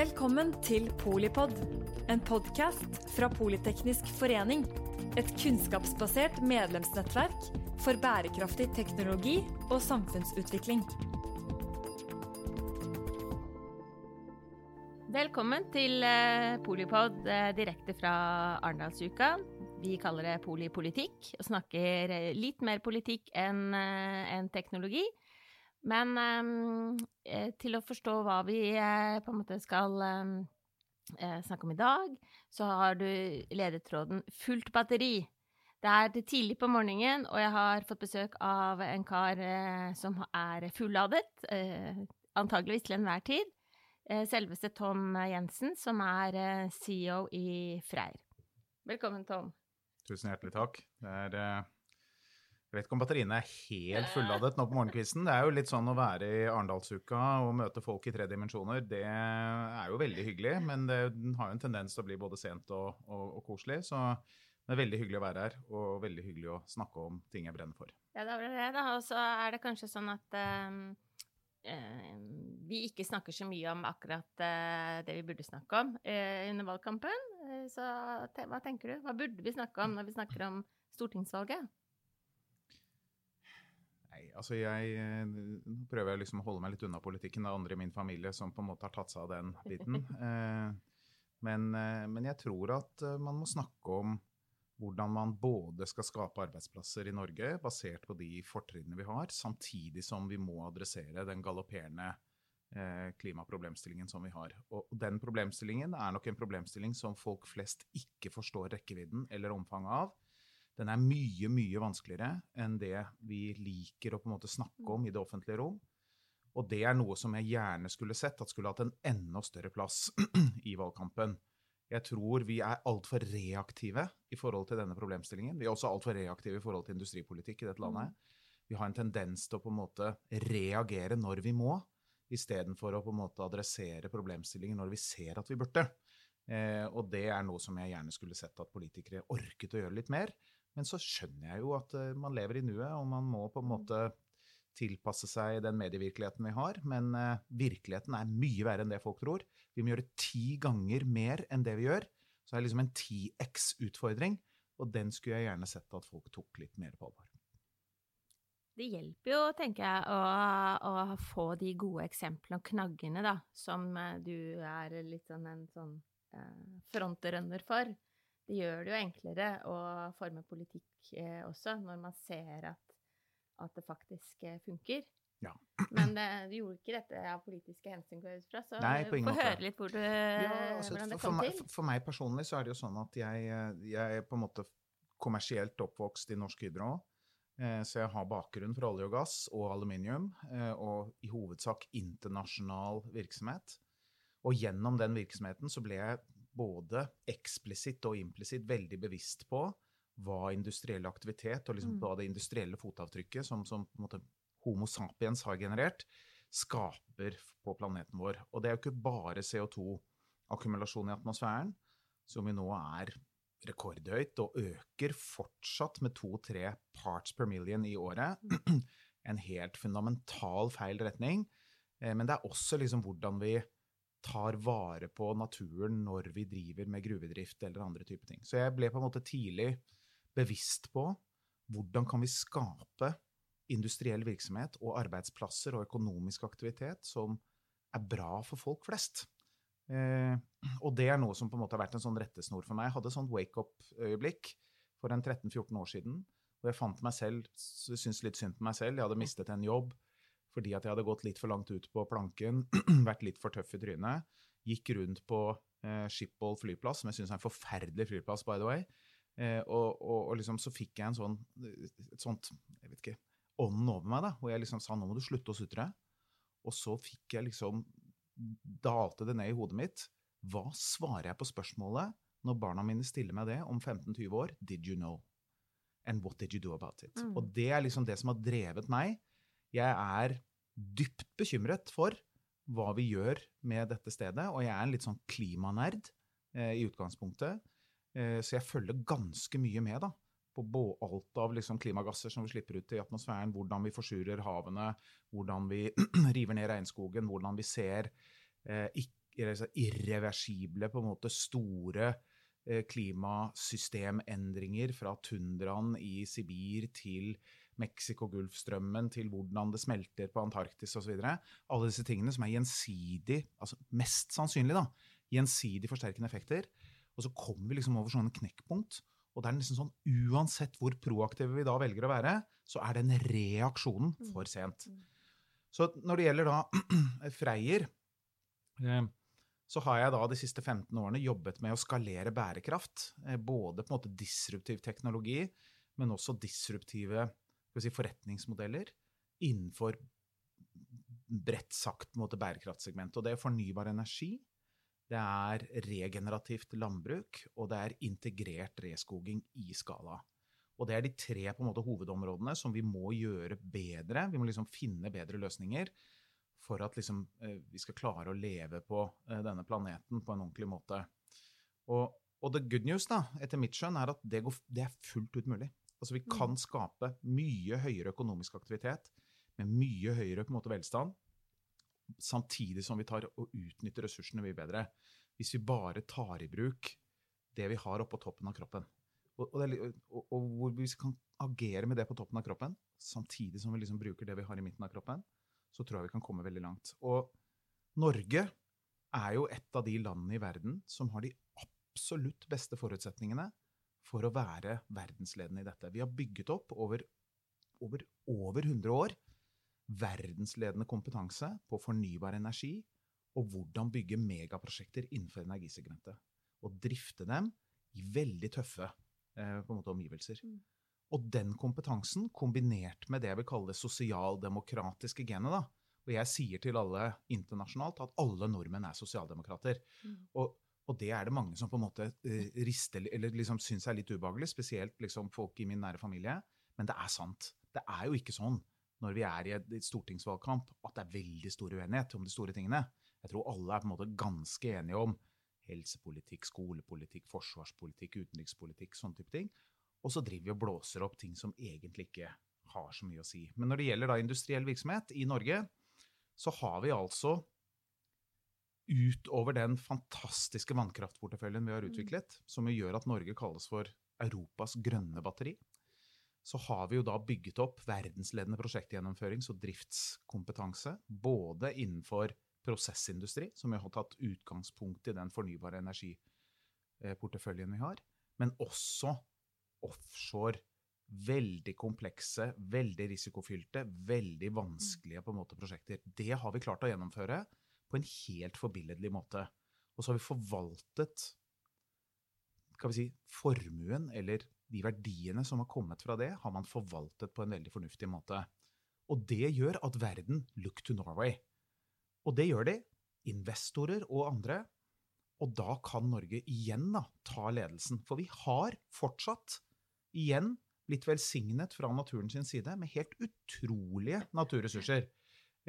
Velkommen til Polipod, en podkast fra Politeknisk forening. Et kunnskapsbasert medlemsnettverk for bærekraftig teknologi og samfunnsutvikling. Velkommen til eh, Polipod eh, direkte fra Arendalsuka. Vi kaller det polipolitikk og snakker eh, litt mer politikk enn en teknologi. Men eh, til å forstå hva vi eh, på en måte skal eh, snakke om i dag, så har du ledetråden 'fullt batteri'. Det er tidlig på morgenen, og jeg har fått besøk av en kar som er fulladet. antageligvis til enhver tid. selveste Tom Jensen, som er CEO i Freyr. Velkommen, Tom. Tusen hjertelig takk. Det er jeg vet ikke om batteriene er helt fulladet nå på morgenkvisten. Det er jo litt sånn å være i Arendalsuka og møte folk i tre dimensjoner. Det er jo veldig hyggelig, men det har jo en tendens til å bli både sent og, og, og koselig. Så det er veldig hyggelig å være her, og veldig hyggelig å snakke om ting jeg brenner for. Ja, det er det, da. Og så er det kanskje sånn at um, vi ikke snakker så mye om akkurat det vi burde snakke om under valgkampen. så hva tenker du? Hva burde vi snakke om når vi snakker om stortingsvalget? Altså jeg Nå prøver jeg liksom å holde meg litt unna politikken. Det er andre i min familie som på en måte har tatt seg av den biten. Eh, men, eh, men jeg tror at eh, man må snakke om hvordan man både skal skape arbeidsplasser i Norge basert på de fortrinnene vi har, samtidig som vi må adressere den galopperende klimaproblemstillingen som vi har. Og den problemstillingen er nok en problemstilling som folk flest ikke forstår rekkevidden eller omfanget av den er mye, mye vanskeligere enn det vi liker å på en måte snakke om i det offentlige rom. Og det er noe som jeg gjerne skulle sett at skulle hatt en enda større plass i valgkampen. Jeg tror vi er altfor reaktive i forhold til denne problemstillingen. Vi er også altfor reaktive i forhold til industripolitikk i dette landet. Vi har en tendens til å på en måte reagere når vi må, istedenfor å på en måte adressere problemstillingen når vi ser at vi burde. Eh, og det er noe som jeg gjerne skulle sett at politikere orket å gjøre litt mer. Men så skjønner jeg jo at uh, man lever i nuet, og man må på en måte tilpasse seg den medievirkeligheten vi har. Men uh, virkeligheten er mye verre enn det folk tror. Vi må gjøre ti ganger mer enn det vi gjør. Så det er liksom en 10X-utfordring, og den skulle jeg gjerne sett at folk tok litt mer på alvor. Det hjelper jo, tenker jeg, å, å få de gode eksemplene og knaggene, da, som eh, du er litt sånn en sånn eh, frontrunner for det gjør det jo enklere å forme politikk eh, også, når man ser at, at det faktisk eh, funker. Ja. Men det, du gjorde ikke dette av politiske hensyn, går ut fra, så Nei, få høre litt hvor du, ja, altså, hvordan det kom for til. Meg, for meg personlig så er det jo sånn at jeg, jeg er på en måte kommersielt oppvokst i Norsk Hydro. Eh, så jeg har bakgrunn for olje og gass og aluminium, og i hovedsak internasjonal virksomhet. Og gjennom den virksomheten så ble jeg både eksplisitt og implisitt veldig bevisst på hva industriell aktivitet og liksom mm. hva det industrielle fotavtrykket som, som Homo sapiens har generert, skaper på planeten vår. Og det er jo ikke bare CO2-akkumulasjon i atmosfæren, som vi nå er rekordhøyt og øker fortsatt med to-tre parts per million i året. En helt fundamental feil retning. Eh, men det er også liksom hvordan vi tar vare på naturen når vi driver med gruvedrift eller andre typer ting. Så jeg ble på en måte tidlig bevisst på hvordan kan vi skape industriell virksomhet og arbeidsplasser og økonomisk aktivitet som er bra for folk flest. Eh, og det er noe som på en måte har vært en sånn rettesnor for meg. Jeg hadde et sånt wake-up-øyeblikk for en 13-14 år siden. hvor jeg fant meg selv, syntes litt synd på meg selv. Jeg hadde mistet en jobb fordi at jeg hadde gått litt for langt ut på planken, vært litt for tøff i trynet. Gikk rundt på eh, Schiphol flyplass, som jeg syns er en forferdelig flyplass, by the way. Eh, og, og, og, liksom så fikk jeg en sånn, et sånt jeg vet ikke, ånden over meg, da, hvor jeg liksom sa nå må du slutte å sutre. Og så fikk jeg liksom Dalte det ned i hodet mitt. Hva svarer jeg på spørsmålet når barna mine stiller meg det om 15-20 år? Did you know? And what did you do about it? Mm. Og det er liksom det som har drevet meg jeg er dypt bekymret for hva vi gjør med dette stedet, og jeg er en litt sånn klimanerd eh, i utgangspunktet. Eh, så jeg følger ganske mye med da, på alt av liksom, klimagasser som vi slipper ut i atmosfæren, hvordan vi forsurer havene, hvordan vi river ned regnskogen, hvordan vi ser eh, irreversible, på en måte store eh, klimasystemendringer fra tundraen i Sibir til Mexico-Golfstrømmen, til hvordan det smelter på Antarktis osv. Alle disse tingene som er gjensidig, altså mest sannsynlig da, gjensidig forsterkende effekter. Og så kommer vi liksom over sånne knekkpunkt. Og det er nesten sånn, uansett hvor proaktive vi da velger å være, så er den reaksjonen Mm. for sent. Mm. Så når det gjelder da Freyr, eh, så har jeg da de siste 15 årene jobbet med å skalere bærekraft. eh, Både på en måte disruptiv teknologi, men også disruptive si, forretningsmodeller innenfor bredt sagt måte bærekraftsegmentet. Og det er fornybar energi, det er regenerativt landbruk, og det er integrert reskoging i skala. Og det er de tre på en måte, hovedområdene som vi må gjøre bedre. Vi må liksom finne bedre løsninger for at liksom, eh, vi skal klare å leve på eh, denne planeten på en ordentlig måte. Og, og the good news, da, etter mitt skjønn, er at det, går, det er fullt ut mulig. Altså, vi kan skape mye høyere økonomisk aktivitet med mye høyere måte, velstand, samtidig som vi tar og utnytter ressursene mye bedre. Hvis vi bare tar i bruk det vi har oppå toppen av kroppen. Og, og, det, og, og hvor vi kan agere med det på toppen av kroppen, samtidig som vi liksom bruker det vi har i midten av kroppen, så tror jeg vi kan komme veldig langt. Og Norge er jo et av de landene i verden som har de absolutt beste forutsetningene for å være verdensledende i dette. Vi har bygget opp over, over, over 100 år verdensledende kompetanse på fornybar energi og hvordan bygge megaprosjekter innenfor energisegmentet. Og drifte dem i veldig tøffe eh, måte, omgivelser. Mm. Og den kompetansen, kombinert med det jeg vil kalle det sosialdemokratiske genet, da, og jeg sier til alle internasjonalt at alle nordmenn er sosialdemokrater. Mm. Og, og det er det mange som på en måte eh, rister, eller liksom syns er litt ubehagelig, spesielt liksom folk i min nære familie. Men det er sant. Det er jo ikke sånn når vi er i et stortingsvalgkamp at det er veldig stor uenighet om de store tingene. Jeg tror alle er på en måte ganske enige om helsepolitikk, skolepolitikk, forsvarspolitikk, utenrikspolitikk, sånne type ting. Og så driver vi og blåser opp ting som egentlig ikke har så mye å si. Men når det gjelder da industriell virksomhet i Norge, så har vi altså utover den fantastiske vannkraftporteføljen vi har utviklet, som gjør at Norge kalles for Europas grønne batteri, så har vi jo da bygget opp verdensledende prosjektgjennomførings- og driftskompetanse, både innenfor prosessindustri, som jo har tatt utgangspunkt i den fornybare energiporteføljen vi har, men også offshore. Veldig komplekse, veldig risikofylte, veldig vanskelige på en måte prosjekter. Det har vi klart å gjennomføre på en helt forbilledlig måte. Og så har vi forvaltet vi si, formuen, eller de verdiene som har kommet fra det, har man forvaltet på en veldig fornuftig måte. Og det gjør at verden look to Norway. Og det gjør de, investorer og andre. Og da kan Norge igjen da, ta ledelsen. For vi har fortsatt igjen blitt velsignet fra naturen sin side med helt utrolige naturressurser.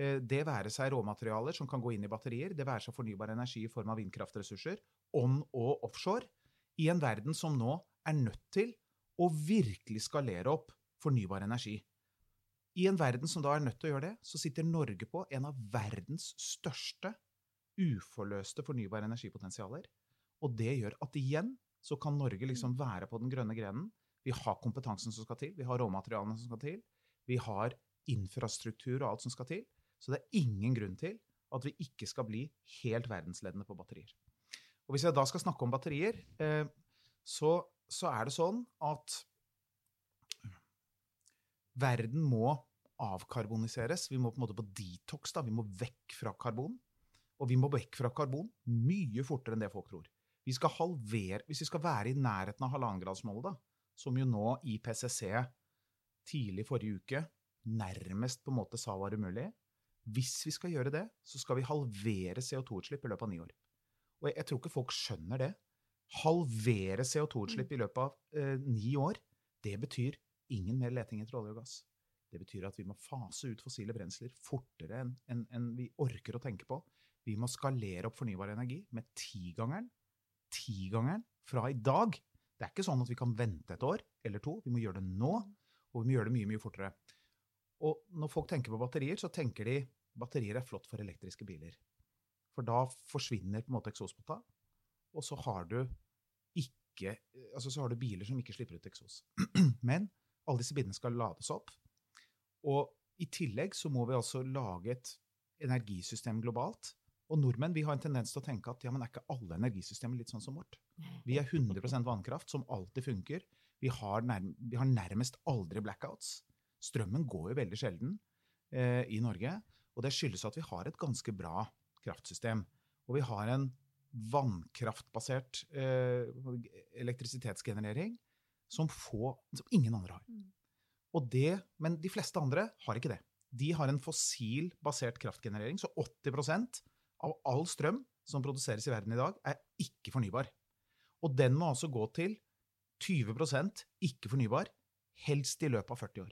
Eh, Det være seg råmaterialer som kan gå inn i batterier, det være seg fornybar energi i form av vindkraftressurser, on- og offshore, i en verden som nå er nødt til å virkelig skalere opp fornybar energi. I en verden som da er nødt til å gjøre det, så sitter Norge på en av verdens største uforløste fornybare energipotensialer. Og det gjør at igjen så kan Norge liksom være på den grønne grenen. Vi har kompetansen som skal til, vi har råmaterialene som skal til, vi har infrastruktur og alt som skal til. Så det er ingen grunn til at vi ikke skal bli helt verdensledende på batterier. Og hvis jeg da skal snakke om batterier, eh, så, så er det sånn at verden må avkarboniseres. Vi må på en måte på detox, da. Vi må vekk fra karbon. Og vi må vekk fra karbon mye fortere enn det folk tror. Vi skal halvere, Hvis vi skal være i nærheten av halvannengradsmålet, som jo nå IPCC tidlig forrige uke nærmest på en måte sa var umulig Hvis vi skal gjøre det, så skal vi halvere CO2-utslipp i løpet av ni år. Og jeg, jeg tror ikke folk skjønner det. Halvere CO2-utslipp i løpet av eh, ni år, det betyr ingen mer leting etter olje og gass. Det betyr at vi må fase ut fossile brensler fortere enn en, en vi orker å tenke på. Vi må skalere opp fornybar energi med tigangeren. Tigangeren fra i dag. Det er ikke sånn at vi kan vente et år eller to. Vi må gjøre det nå, og vi må gjøre det mye, mye fortere. Og når folk tenker på batterier, så tenker de batterier er flott for elektriske biler. For da forsvinner på en måte eksospotta, og så har du ikke Altså så har du biler som ikke slipper ut eksos. Men alle disse bilene skal lades opp. Og i tillegg så må vi altså lage et energisystem globalt. Og nordmenn vi har en tendens til å tenke at ja, men er ikke alle energisystemer litt sånn som vårt? Vi er 100% vannkraft, som alltid funker. Vi har, nærm vi har, nærmest aldri blackouts. Strømmen går jo veldig sjelden eh, i Norge. Og det skyldes at vi har et ganske bra kraftsystem. Og vi har en vannkraftbasert eh, elektrisitetsgenerering som, få, som, ingen andre har. Og Det, men de fleste andre har ikke det. De har en fossilbasert kraftgenerering, så 80% av all strøm som produseres i verden i dag, er ikke fornybar. Og den må altså gå til 20% ikke fornybar, helst i løpet av 40 år.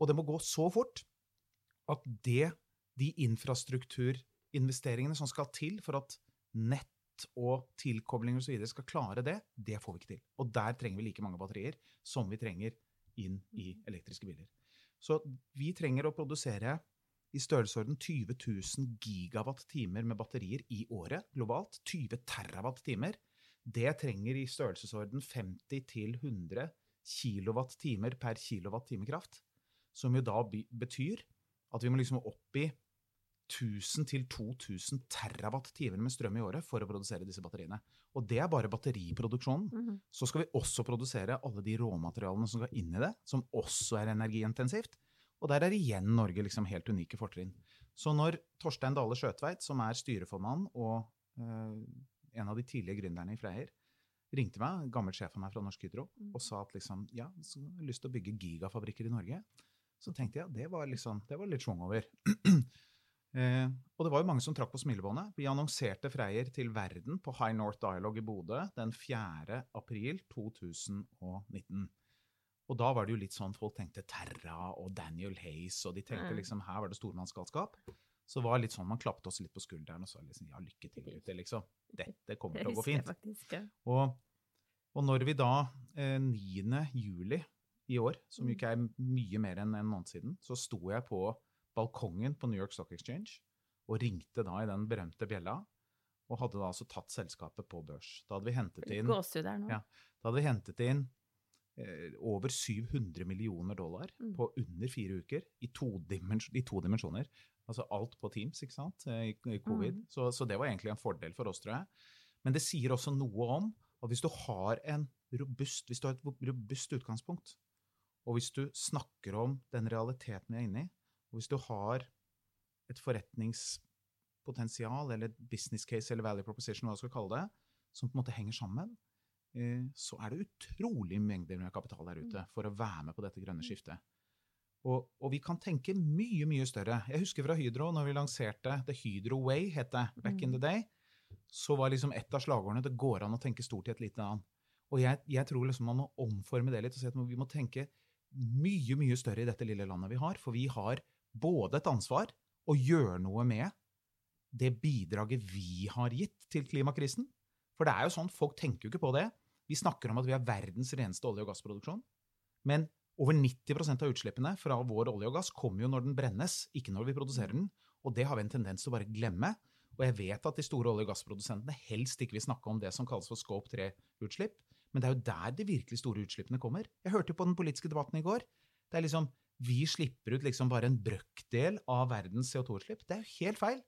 Og det må gå så fort at det, de infrastrukturinvesteringene som skal til for at nett og tilkoblinger osv. skal klare det, det får vi ikke til. Og der trenger vi like mange batterier som vi trenger inn i mm. elektriske biler. Så vi trenger å produsere i størrelsesorden 20 000 gigawatt-timer med batterier i året globalt. 20 terawatt-timer. Det trenger i størrelsesorden 50 100 kilowatt-timer per kilowatt-time kraft. Som jo da betyr at vi må liksom opp i 1000 2000 terawatt-timer med strøm i året for å produsere disse batteriene. Og det er bare batteriproduksjonen. Mm -hmm. Så skal vi også produsere alle de råmaterialene som skal inn i det, som også er energiintensivt. Og der er igjen Norge liksom helt unike fortrinn. Så når Torstein Dale Skjøtveit, som er styreformann og øh, en av de tidlige gründerne i Freyr, ringte meg, gammel sjef av meg fra Norsk Hydro, mm. og sa at liksom, ja, så har lyst til å bygge gigafabrikker i Norge. Så tenkte jeg det var, liksom, det var litt schwung over. Eh, og det var jo mange som trakk på smilebåndet. Vi annonserte Freyr til verden på High North Dialogue i Bodø den 4. april 2019. Og da var det jo litt sånn folk tenkte Terra og Daniel Hays, og de tenkte mm. liksom her var det stormannsgalskap. Så det var litt sånn, man klappet oss litt på skulderen og sa liksom ja, lykke til, gutter, liksom. Dette kommer til å gå fint. Og, og, når vi da, eh, 9. juli i år, som mm. ikke er mye mer enn en måned siden, så sto jeg på balkongen på New York Stock Exchange og ringte da i den berømte bjella. Og hadde da altså tatt selskapet på børs. Da hadde vi hentet inn, ja, da hadde vi hentet inn eh, over 700 millioner dollar mm. på under fire uker i to, dimens i to, dimensjoner. Altså alt på Teams ikke sant, eh, i, i covid. Mm. Så, så, det var egentlig en fordel for oss, tror jeg. Men det sier også noe om at hvis du har, en robust, hvis du har et robust utgangspunkt, og hvis du snakker om den realiteten vi er inne i, og hvis du har et forretningspotensial, eller et business case, eller value proposition, hva du skal kalle det, som på en måte henger sammen, eh, så er det utrolig mengder med kapital der ute mm. for å være med på dette grønne mm. skiftet. Og, og, vi kan tenke mye, mye større. Jeg husker fra Hydro, når vi lanserte The Hydro Way, het det back in the mm. day, så var liksom et av slagordene det går an å tenke stort i et lite land. Og jeg, jeg tror liksom man må omforme det litt og si at vi må tenke mye, mye større i dette lille landet vi har. For vi har både et ansvar å gjøre noe med det bidraget vi har gitt til klimakrisen. For det er jo sånn, folk tenker jo ikke på det. Vi snakker om at vi har verdens reneste olje- og gassproduksjon. Men over 90% av utslippene fra vår olje og gass kommer jo når den brennes, ikke når vi produserer den. Og det har vi en tendens til å bare glemme. Og jeg vet at de store olje- og gassprodusentene helst ikke vil snakke om det som kalles for scope 3-utslipp, men det er jo der de virkelig store utslippene kommer. Jeg hørte på den politiske debatten i går. Det er liksom vi slipper ut liksom bare en brøkdel av verdens CO2-utslipp. Det er jo helt feil.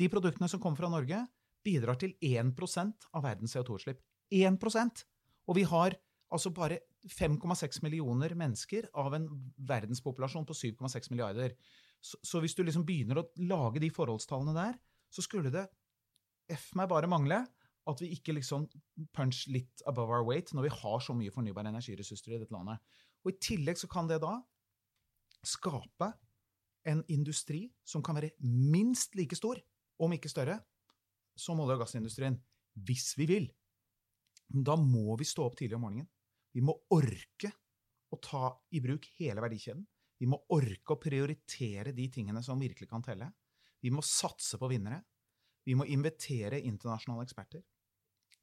De produktene som kommer fra Norge, bidrar til 1% av verdens CO2-utslipp. 1% Og vi har altså bare 5,6 millioner mennesker av en verdenspopulasjon på 7,6 milliarder. Så, så, hvis du liksom begynner å lage de forholdstallene der, så skulle det f meg bare mangle at vi ikke liksom punch litt above our weight når vi har så mye fornybare energiressurser i dette landet. Og I tillegg så kan det da skape en industri som kan være minst like stor, om ikke større, som olje- og gassindustrien, hvis vi vil. Da må vi stå opp tidlig om morgenen. Vi må orke å ta i bruk hele verdikjeden. Vi må orke å prioritere de tingene som virkelig kan telle. Vi må satse på vinnere. Vi må invitere internasjonale eksperter.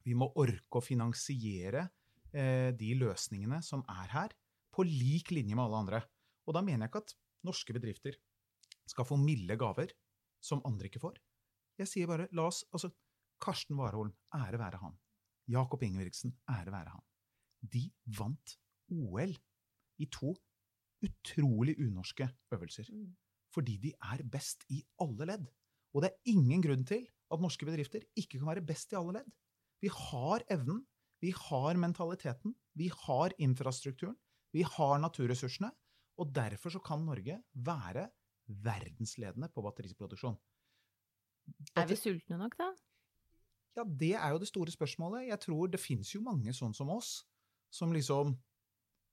Vi må orke å finansiere eh, de løsningene som er her, på lik linje med alle andre. Og da mener jeg ikke at norske bedrifter skal få milde gaver som andre ikke får. Jeg sier bare, la oss Altså, Karsten Warholm, ære være han. Jakob Ingebrigtsen, ære være han. De vant OL i to utrolig unorske øvelser. Mm. Fordi de er best i alle ledd. Og det er ingen grunn til at norske bedrifter ikke kan være best i alle ledd. Vi har evnen, vi har mentaliteten, vi har infrastrukturen, vi har naturressursene, og derfor så kan Norge være verdensledende på batteriproduksjon. Er vi sultne nok, da? Ja, det er jo det store spørsmålet. Jeg tror det fins jo mange sånn som oss, som liksom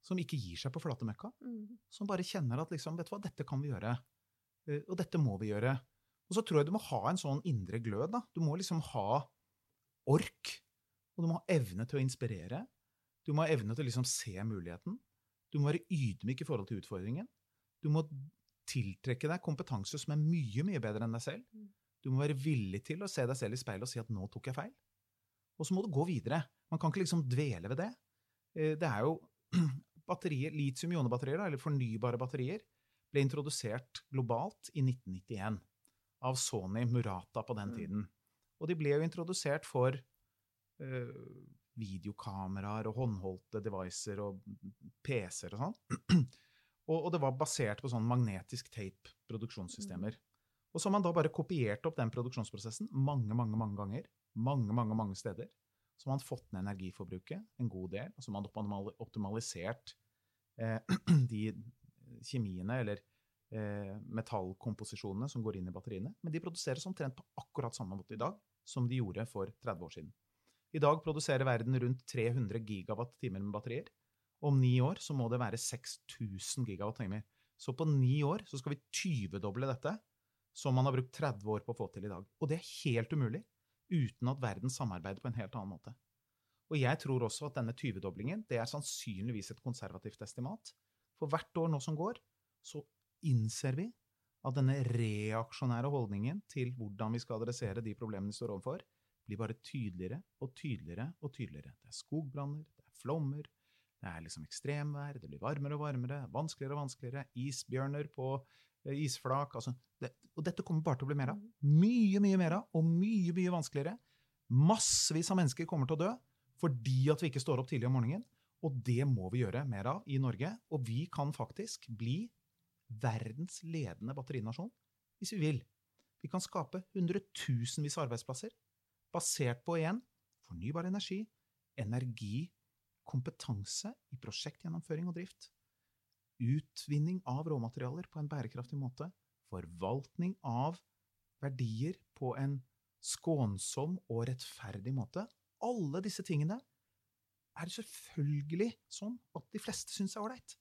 Som ikke gir seg på flate møkka. Mm. Som bare kjenner at liksom, vet du hva, dette kan vi gjøre. Eh, Og dette må vi gjøre. Og så tror jeg du må ha en sånn indre glød, da. Du må liksom ha ork. Og du må ha evne til å inspirere. Du må ha evne til å liksom se muligheten. Du må være ydmyk i forhold til utfordringen. Du må tiltrekke deg kompetanse som er mye, mye bedre enn deg selv. Mm. Du må være villig til å se deg selv i speilet og si at 'nå tok jeg feil'. Og så må du gå videre. Man kan ikke liksom dvele ved det. Eh, Det er jo batterier, Litium-ionebatterier, eller fornybare batterier, ble introdusert globalt i 1991 av Sony Murata på den Mm. tiden. Og de ble jo introdusert for uh, videokameraer og håndholdte devices og PC-er og sånn. og, og det var basert på sånn magnetisk tape-produksjonssystemer. Og så har man da bare kopiert opp den produksjonsprosessen mange, mange, mange ganger. Mange, mange, mange steder. Så har man fått ned energiforbruket en god del. Og så har man optimal- optimalisert eh, de kjemiene eller eh, metallkomposisjonene som går inn i batteriene. Men de produseres omtrent på akkurat samme måte i dag som de gjorde for 30 år siden. I dag produserer verden rundt 300 gigawatt-timer med batterier. Om ni år så må det være 6000 gigawatt-timer. Så på ni år så skal vi 20-doble dette, som man har brukt 30 år på å få til i dag. Og det er helt umulig uten at verden samarbeider på en helt annen måte. Og jeg tror også at denne 20-doblingen det er sannsynligvis et konservativt estimat. For hvert år nå som går, så innser vi at denne reaksjonære holdningen til hvordan vi skal adressere de problemene vi står overfor, blir bare tydeligere og tydeligere og tydeligere. Det er skogbranner, det er flommer, det er liksom ekstremvær, det blir varmere og varmere, vanskeligere og vanskeligere, isbjørner på eh, isflak altså, det, Og dette kommer bare til å bli mer av. Mye, mye mer av, og mye, mye vanskeligere. Massevis av mennesker kommer til å dø fordi at vi ikke står opp tidlig om morgenen. Og det må vi gjøre mer av i Norge. Og vi kan faktisk bli verdens ledende batterinasjon hvis vi vil. Vi kan skape hundretusenvis av arbeidsplasser basert på igjen fornybar energi, energi, kompetanse i prosjektgjennomføring og drift, utvinning av råmaterialer på en bærekraftig måte, forvaltning av verdier på en skånsom og rettferdig måte. Alle disse tingene er selvfølgelig sånn at de fleste syns er ålreit.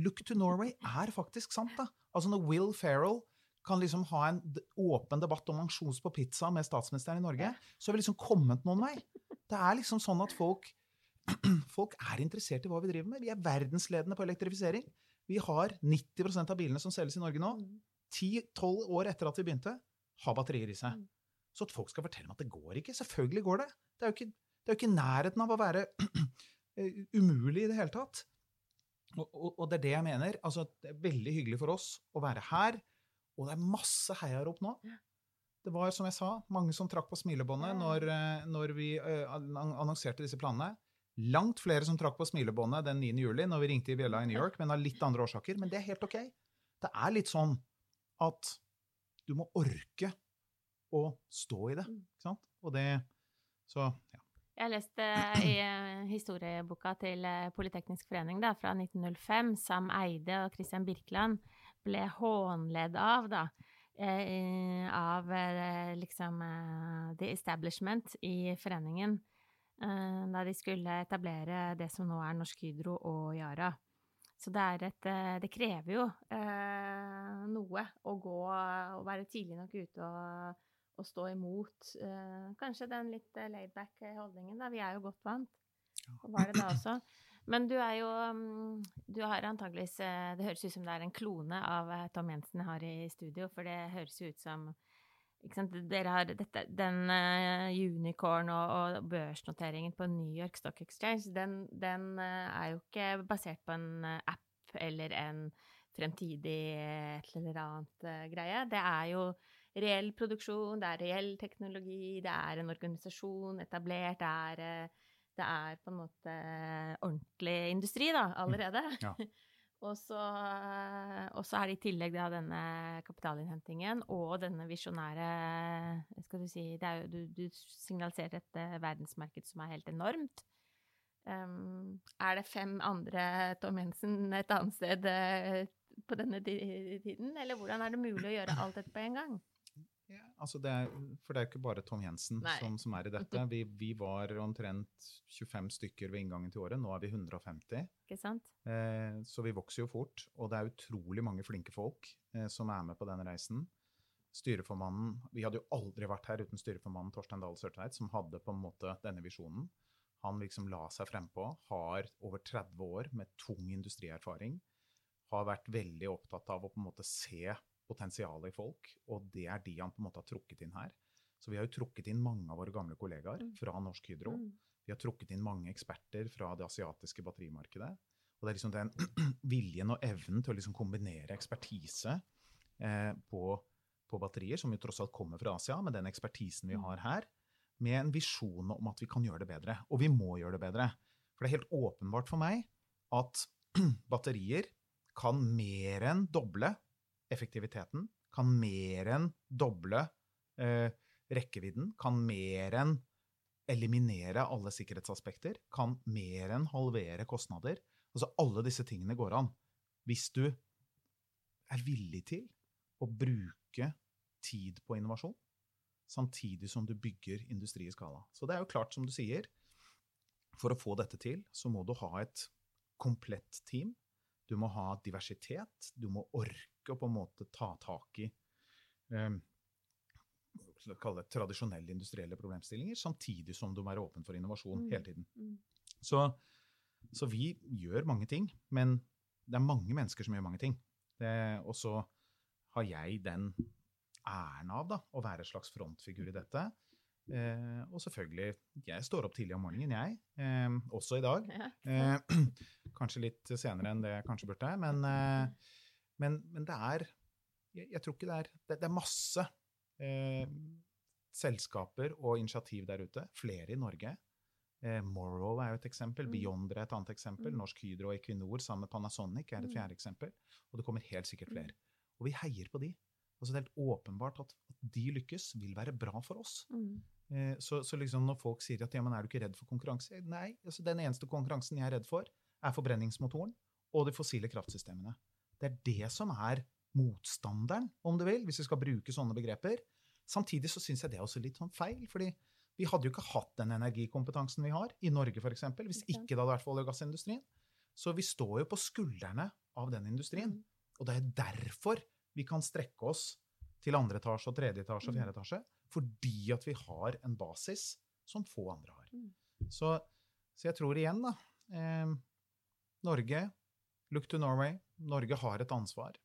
Look to Norway er faktisk sant, da. Altså når Will Ferrell kan liksom ha en åpen debatt om ansjos på pizza med statsministeren i Norge, så har vi liksom kommet noen vei. Det er liksom sånn at folk, folk er interessert i hva vi driver med. Vi er verdensledende på elektrifisering. Vi har 90% av bilene som selges i Norge nå, Mm. 10-12 år etter at vi begynte, har batterier i seg. Mm. Så at folk skal fortelle meg at det går ikke. Selvfølgelig går det. Det er jo ikke, det er jo ikke nærheten av å være umulig i det hele tatt. Og, og, og det er det jeg mener. Altså, det er veldig hyggelig for oss å være her, og det er masse heiarop nå. Det var, som jeg sa, mange som trakk på smilebåndet når, eh, når vi eh, annonserte disse planene. Langt flere som trakk på smilebåndet den 9. juli når vi ringte i bjella i New York, men av litt andre årsaker. Men det er helt ok. Det er litt sånn at du må orke å stå i det. Mm. Ikke sant? Og det Så. Jeg leste i eh, historieboka til eh, Politeknisk forening da, fra 1905, Sam Eide og Christian Birkeland ble hånledd av, da, eh, av liksom the establishment i foreningen, da de skulle etablere det som nå er Norsk Hydro og Yara. Så det er et Det krever jo noe å gå og være tidlig nok ute og å stå imot eh, kanskje den litt eh, laidback holdningen. da. Vi er jo godt vant. Og var det da også. Men du er jo mm, Du har antageligvis eh, Det høres ut som det er en klone av eh, Tom Jensen har i studio, for det høres jo ut som? Dere har dette, den uh, unicorn og, og børsnoteringen på New York Stock Exchange, den, den uh, er jo ikke basert på en uh, app eller en fremtidig eh, et eller annet eh, greie. Det er jo reell produksjon, det er reell teknologi, det er en organisasjon etablert, det er, eh, det er på en måte ordentlig industri da, allerede. Ja. og, så, og så er det i tillegg da denne kapitalinnhentingen og denne visjonære skal Du si, det jo, du, du signaliserer et eh, verdensmarked som er helt enormt. Um, er det fem andre Tom Jensen et annet sted uh, på denne tiden, eller hvordan er det mulig å gjøre alt dette på en gang? Ja, altså det er, for det er jo ikke bare Tom Jensen som, som, er i dette. Vi, vi, var omtrent 25 stykker ved inngangen til året. Nå er vi 150. Ikke sant? Eh, så vi vokser jo fort. Og det er utrolig mange flinke folk eh, som er med på den reisen. Styreformannen Vi hadde jo aldri vært her uten styreformannen Torstein Dahl Sørtveit, som hadde på en måte denne visjonen. Han liksom la seg frempå. Har over 30 år med tung industrierfaring. Har vært veldig opptatt av å på en måte se potensialet i folk, og det er de han på en måte har trukket inn her. Så vi har jo trukket inn mange av våre gamle kollegaer mm. fra Norsk Hydro. Mm. Vi har trukket inn mange eksperter fra det asiatiske batterimarkedet. Og det er liksom den viljen og evnen til å liksom kombinere ekspertise eh, på, på, batterier, som jo tross alt kommer fra Asia, med den ekspertisen vi mm. har her, med en visjon om at vi kan gjøre det bedre. Og vi må gjøre det bedre. For det er helt åpenbart for meg at batterier kan mer enn doble effektiviteten, kan mer enn doble eh, rekkevidden, kan mer enn eliminere alle sikkerhetsaspekter, kan mer enn halvere kostnader. Altså alle disse tingene går an. Hvis du er villig til å bruke tid på innovasjon, samtidig som du bygger industri i skala. Så det er jo klart, som du sier, for å få dette til, så må du ha et komplett team. Du må ha diversitet. Du må orke å på en måte ta tak i um, det tradisjonelle industrielle problemstillinger, samtidig som du må være åpen for innovasjon mm. hele tiden. Mm. Så, så, vi gjør mange ting, men det er mange mennesker som gjør mange ting. og så har jeg den æren av da, å være en slags frontfigur i dette. Eh, og selvfølgelig, jeg står opp tidlig om morgenen, jeg. Eh, også i dag. Eh, kanskje litt senere enn det jeg kanskje burde, men eh, men, men det er jeg, jeg, tror ikke det er Det, det er masse eh, selskaper og initiativ der ute. Flere i Norge. Eh, Morrow er jo et eksempel. Beyondre Beyonder er et annet eksempel. Mm. Norsk Hydro og Equinor sammen med Panasonic er et mm. fjerde eksempel. Og det kommer helt sikkert flere. Mm. Og vi heier på de. Altså det er helt åpenbart at, at de lykkes, vil være bra for oss. Mm. Eh, så, så liksom når folk sier at ja, men er du ikke redd for konkurranse? Nei, altså den eneste konkurransen jeg er redd for, er forbrenningsmotoren og de fossile kraftsystemene. Det er det som er motstanderen, om du vil, hvis vi skal bruke sånne begreper. Samtidig så syns jeg det er også litt sånn feil. fordi vi hadde jo ikke hatt den energikompetansen vi har i Norge, f.eks., hvis ikke det hadde vært for olje- og gassindustrien. Så vi står jo på skuldrene av den industrien. Mm. Og det er derfor vi kan strekke oss til andre etasje og tredje etasje og mm. fjerde etasje. Fordi at vi har en basis som få andre har. Mm. Så, så jeg tror igjen, da eh, Norge, look to Norway. Norge har et ansvar.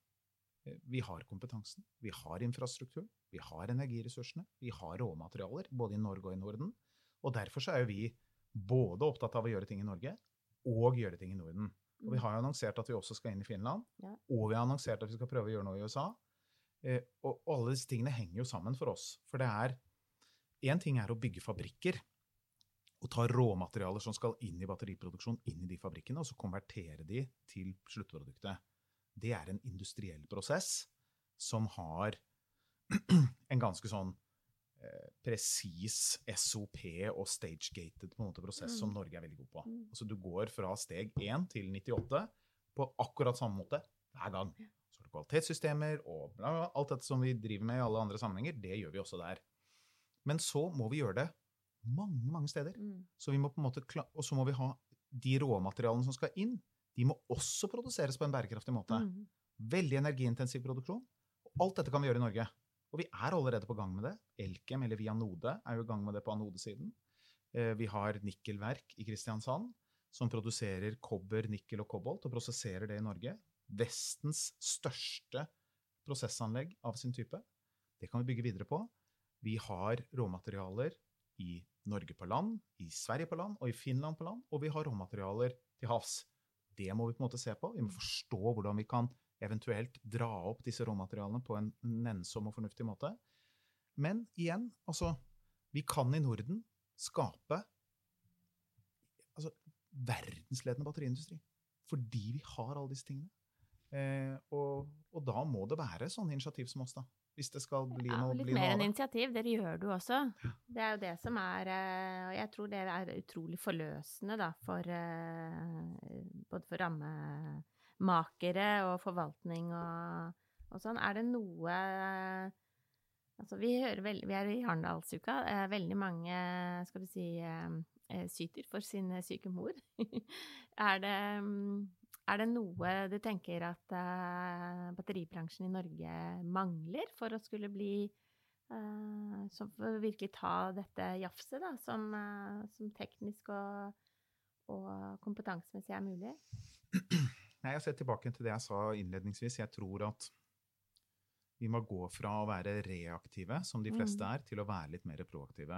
Eh, vi har kompetansen, vi har infrastrukturen, vi har energiressursene, vi har råmaterialer, både i Norge og i Norden. Og derfor er vi både opptatt av å gjøre ting i Norge og gjøre ting i Norden. Og vi mm. har annonsert at vi også skal inn i Finland, ja. og vi har annonsert at vi skal prøve å gjøre noe i USA. Eh, og alle disse tingene henger jo sammen for oss. For det er Én ting er å bygge fabrikker og ta råmaterialer som skal inn i batteriproduksjon, inn i de fabrikkene, og så konvertere de til sluttproduktet. Det er en industriell prosess som har en ganske sånn eh, presis SOP og stage-gated prosess som mm. Norge er veldig god på. Mm. Altså Du går fra steg 1 til 98 på akkurat samme måte hver gang. Så har du kvalitetssystemer og bla, bla, alt dette som vi driver med i alle andre sammenhenger, det gjør vi også der. Men så må vi gjøre det mange, mange steder. Mm. Så vi må på en måte, og så må vi ha de råmaterialene som skal inn, de må også produseres på en bærekraftig måte. Mm. Veldig energiintensiv produksjon. Og alt dette kan vi gjøre i Norge. Og vi er allerede på gang med det. Elkem, eller via Node er jo i gang med det på anodesiden. Eh, vi har nikkelverk i Kristiansand som produserer kobber, nikkel og kobolt, og prosesserer det i Norge. Vestens største prosessanlegg av sin type. Det kan vi bygge videre på. Vi har råmaterialer i Norge på land, i Sverige på land og i Finland på land, og vi har råmaterialer til havs. Det må vi på en måte se på. Vi må forstå hvordan vi kan eventuelt dra opp disse råmaterialene på en nennsom og fornuftig måte. Men igjen, altså Vi kan i Norden skape altså, verdensledende batteriindustri. Fordi vi har alle disse tingene. Eh, og, og, da må det være sånne initiativ som oss, da. Hvis det skal bli ja, noe, litt bli mer enn det. initiativ. Dere gjør du også. også. Det er jo det som er eh, Og jeg tror det er utrolig forløsende, da, for eh, Både for rammemakere og forvaltning og, og sånn. Er det noe Altså, vi, hører vel, vi er i Arendalsuka. Veldig mange, skal du si, eh, syter for sin syke mor. er, det, mm, er det noe du tenker at uh, batteribransjen i Norge mangler for å skulle bli uh, Som for å virkelig ta dette jafset, da, som, uh, som teknisk og, og kompetansemessig er mulig? Nei, Jeg ser tilbake til det jeg sa innledningsvis. Jeg tror at vi må gå fra å være reaktive, som de fleste Mm. er, til å være litt mer proaktive.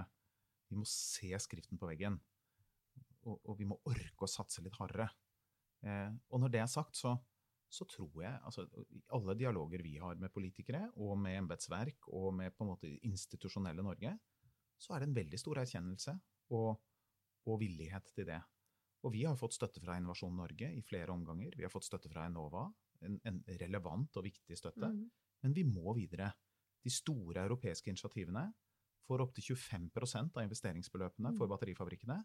Vi må se skriften på veggen. Og, og vi må orke å satse litt hardere. Eh, og når det er sagt, så, så tror jeg altså, alle dialoger vi har med politikere, og med embetsverk, og med på en måte institusjonelle Norge, så er det en veldig stor erkjennelse og, og villighet til det. Og vi har fått støtte fra Innovasjon Norge i flere omganger. Vi har fått støtte fra Enova, en, en relevant og viktig støtte. Mm. Men vi må videre. De store europeiske initiativene får opptil 25% av investeringsbeløpene for Mm. batterifabrikkene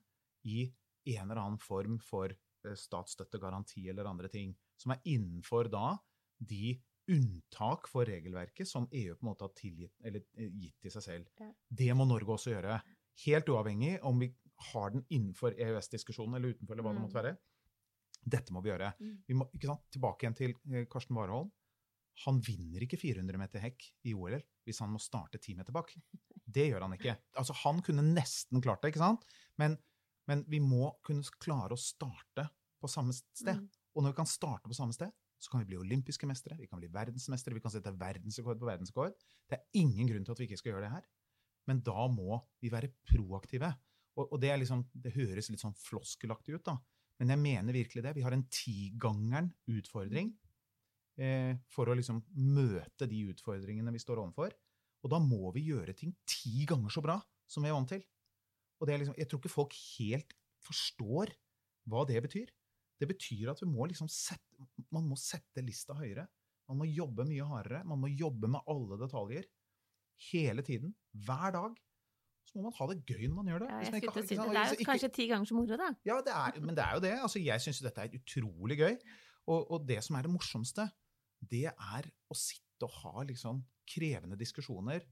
i en eller annen form for statsstøtte, garanti eller andre ting, som er innenfor da de unntak for regelverket som EU på en måte har tilgitt, eller eh, gitt til seg selv. Ja. Det må Norge også gjøre. Helt uavhengig om vi har den innenfor EØS-diskusjonen eller utenfor, eller hva det Mm. måtte være. Dette må vi gjøre. Mm. Vi må, ikke sant? Tilbake igjen til eh, Karsten Warholm. Han vinner ikke 400 meter hekk i OL hvis han må starte 10 meter bak. Det gjør han ikke. Altså, han kunne nesten klart det, ikke sant? Men, men vi må kunne klare å starte på samme sted. Mm. Og når vi kan starte på samme sted, så kan vi bli olympiske mestere, vi kan bli verdensmestere, vi kan sette verdensrekord på verdensrekord. Det er ingen grunn til at vi ikke skal gjøre det her. Men da må vi være proaktive. Og, og det, er liksom, det høres litt sånn floskelaktig ut, da. Men jeg mener virkelig det. Vi har en tigangeren utfordring eh, for å liksom møte de utfordringene vi står overfor. Og da må vi gjøre ting ti ganger så bra som vi er vant til. Og det er liksom, jeg tror ikke folk helt forstår hva det betyr. Det betyr at vi må liksom sette, man må sette lista høyere. Man må jobbe mye hardere. Man må jobbe med alle detaljer. Hele tiden. Hver dag. Så må man ha det gøy når man gjør det. Ja, man ikke har- ikke det. er jo kanskje ti ganger så moro, da. ja, det er, men det er jo det. Altså, jeg syns dette er utrolig gøy. Og, og det som er det morsomste, det er å sitte og ha liksom krevende diskusjoner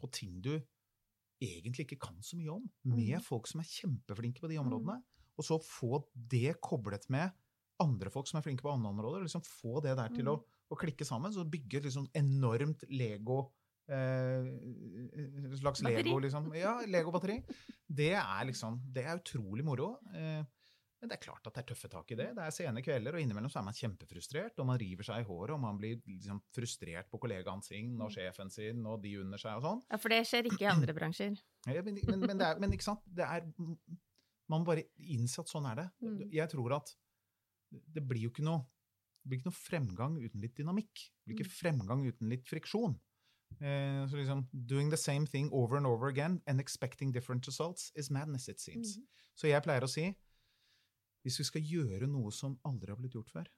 på ting du egentlig ikke kan så mye om, med Mm. folk som er kjempeflinke på de områdene. Og så få det koblet med andre folk som er flinke på andre områder. og liksom Få det der til å, å klikke sammen. Så bygge et liksom enormt Lego eh, slags. Lego, liksom. Ja, Lego-batteri. Det er liksom Det er utrolig moro. Eh, men det er klart at det er tøffe tak i det. Det er sene kvelder, og innimellom så er man kjempefrustrert, og man river seg i håret, og man blir liksom frustrert på kollegaen sin og sjefen sin og de under seg og sånn. Ja, for det skjer ikke i andre bransjer. Ja, men, men, men, det er, men ikke sant? Det er, man må bare innse at sånn er det. Mm. Jeg tror at det blir jo ikke noe, det blir ikke noe fremgang uten litt dynamikk. Det blir ikke Mm. fremgang uten litt friksjon. Eh, så liksom, doing the same thing over and over again and expecting different results is madness, it seems. Mm. Så jeg pleier å si, hvis vi skal gjøre noe som aldri har blitt gjort før,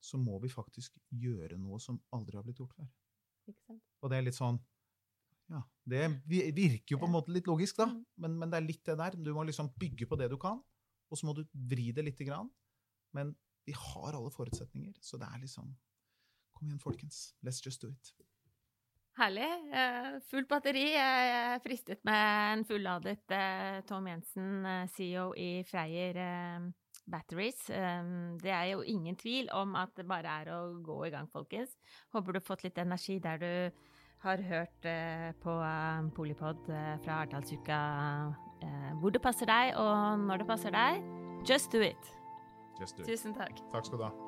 så må vi faktisk gjøre noe som aldri har blitt gjort før. Ikke sant? Og det er litt sånn Ja, det virker jo på en måte litt logisk, da, Mm. men, men det er litt det der. Du må liksom bygge på det du kan, og så må du vri det lite grann. Men vi har alle forutsetninger, så det er liksom Kom igjen, folkens. Let's just do it. Herlig. Eh, fullt batteri. Jeg fristet med en fulladet eh, Tom Jensen, eh, CEO i Freyr eh, Batteries. Eh, det er jo ingen tvil om at det bare er å gå i gang, folkens. Håper du har fått litt energi der du har hørt eh, på eh, Polipod eh, fra Arendalsuka hvor det passer deg, og når det passer deg. Just do it. Just do it. Tusen takk. Takk skal du ha.